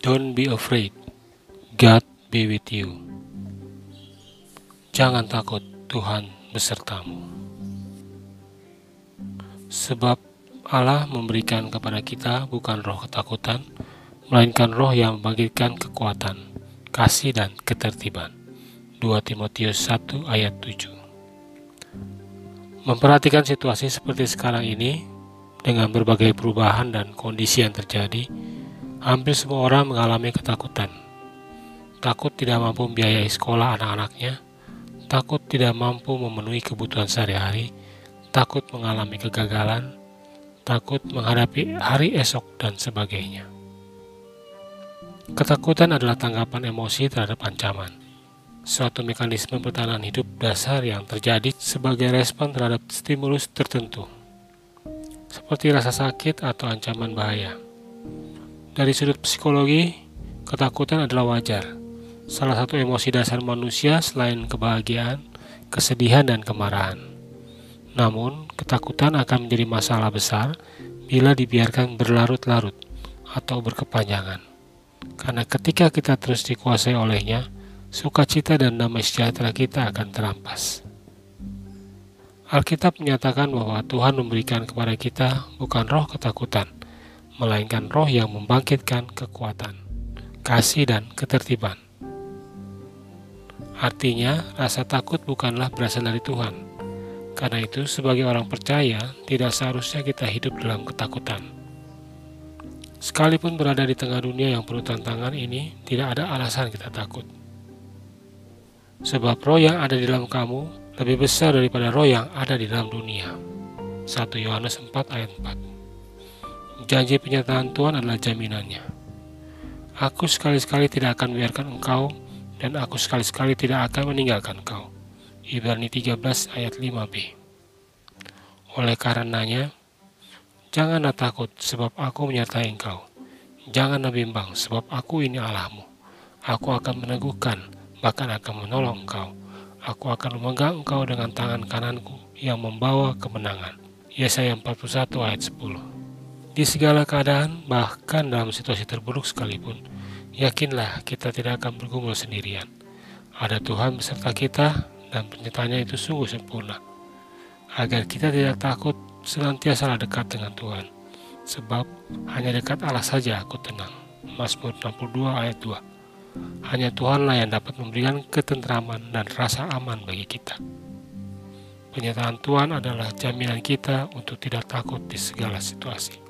Don't be afraid. God be with you. Jangan takut, Tuhan besertamu. Sebab Allah memberikan kepada kita bukan roh ketakutan, melainkan roh yang membangkitkan kekuatan, kasih dan ketertiban. 2 Timotius 1 ayat 7 Memperhatikan situasi seperti sekarang ini, dengan berbagai perubahan dan kondisi yang terjadi, hampir semua orang mengalami ketakutan. Takut tidak mampu membiayai sekolah anak-anaknya, takut tidak mampu memenuhi kebutuhan sehari-hari, takut mengalami kegagalan, takut menghadapi hari esok, dan sebagainya. Ketakutan adalah tanggapan emosi terhadap ancaman suatu mekanisme pertahanan hidup dasar yang terjadi sebagai respon terhadap stimulus tertentu, seperti rasa sakit atau ancaman bahaya. Dari sudut psikologi, ketakutan adalah wajar. Salah satu emosi dasar manusia selain kebahagiaan, kesedihan, dan kemarahan. Namun, ketakutan akan menjadi masalah besar bila dibiarkan berlarut-larut atau berkepanjangan. Karena ketika kita terus dikuasai olehnya, sukacita dan damai sejahtera kita akan terampas. Alkitab menyatakan bahwa Tuhan memberikan kepada kita bukan roh ketakutan, melainkan roh yang membangkitkan kekuatan, kasih, dan ketertiban. Artinya, rasa takut bukanlah berasal dari Tuhan. Karena itu, sebagai orang percaya, tidak seharusnya kita hidup dalam ketakutan. Sekalipun berada di tengah dunia yang penuh tantangan ini, tidak ada alasan kita takut. Sebab roh yang ada di dalam kamu lebih besar daripada roh yang ada di dalam dunia. 1 Yohanes 4 ayat 4 Janji penyataan Tuhan adalah jaminannya. Aku sekali-sekali tidak akan membiarkan engkau dan aku sekali-sekali tidak akan meninggalkan engkau. Ibrani 13 ayat 5b Oleh karenanya, janganlah takut sebab aku menyertai engkau. Janganlah bimbang sebab aku ini Allahmu. Aku akan meneguhkan bahkan akan menolong engkau. Aku akan memegang engkau dengan tangan kananku yang membawa kemenangan. Yesaya 41 ayat 10 Di segala keadaan, bahkan dalam situasi terburuk sekalipun, yakinlah kita tidak akan bergumul sendirian. Ada Tuhan beserta kita dan penyertanya itu sungguh sempurna. Agar kita tidak takut, senantiasa dekat dengan Tuhan. Sebab hanya dekat Allah saja aku tenang. Mazmur 62 ayat 2 hanya Tuhanlah yang dapat memberikan ketentraman dan rasa aman bagi kita. Penyataan Tuhan adalah jaminan kita untuk tidak takut di segala situasi.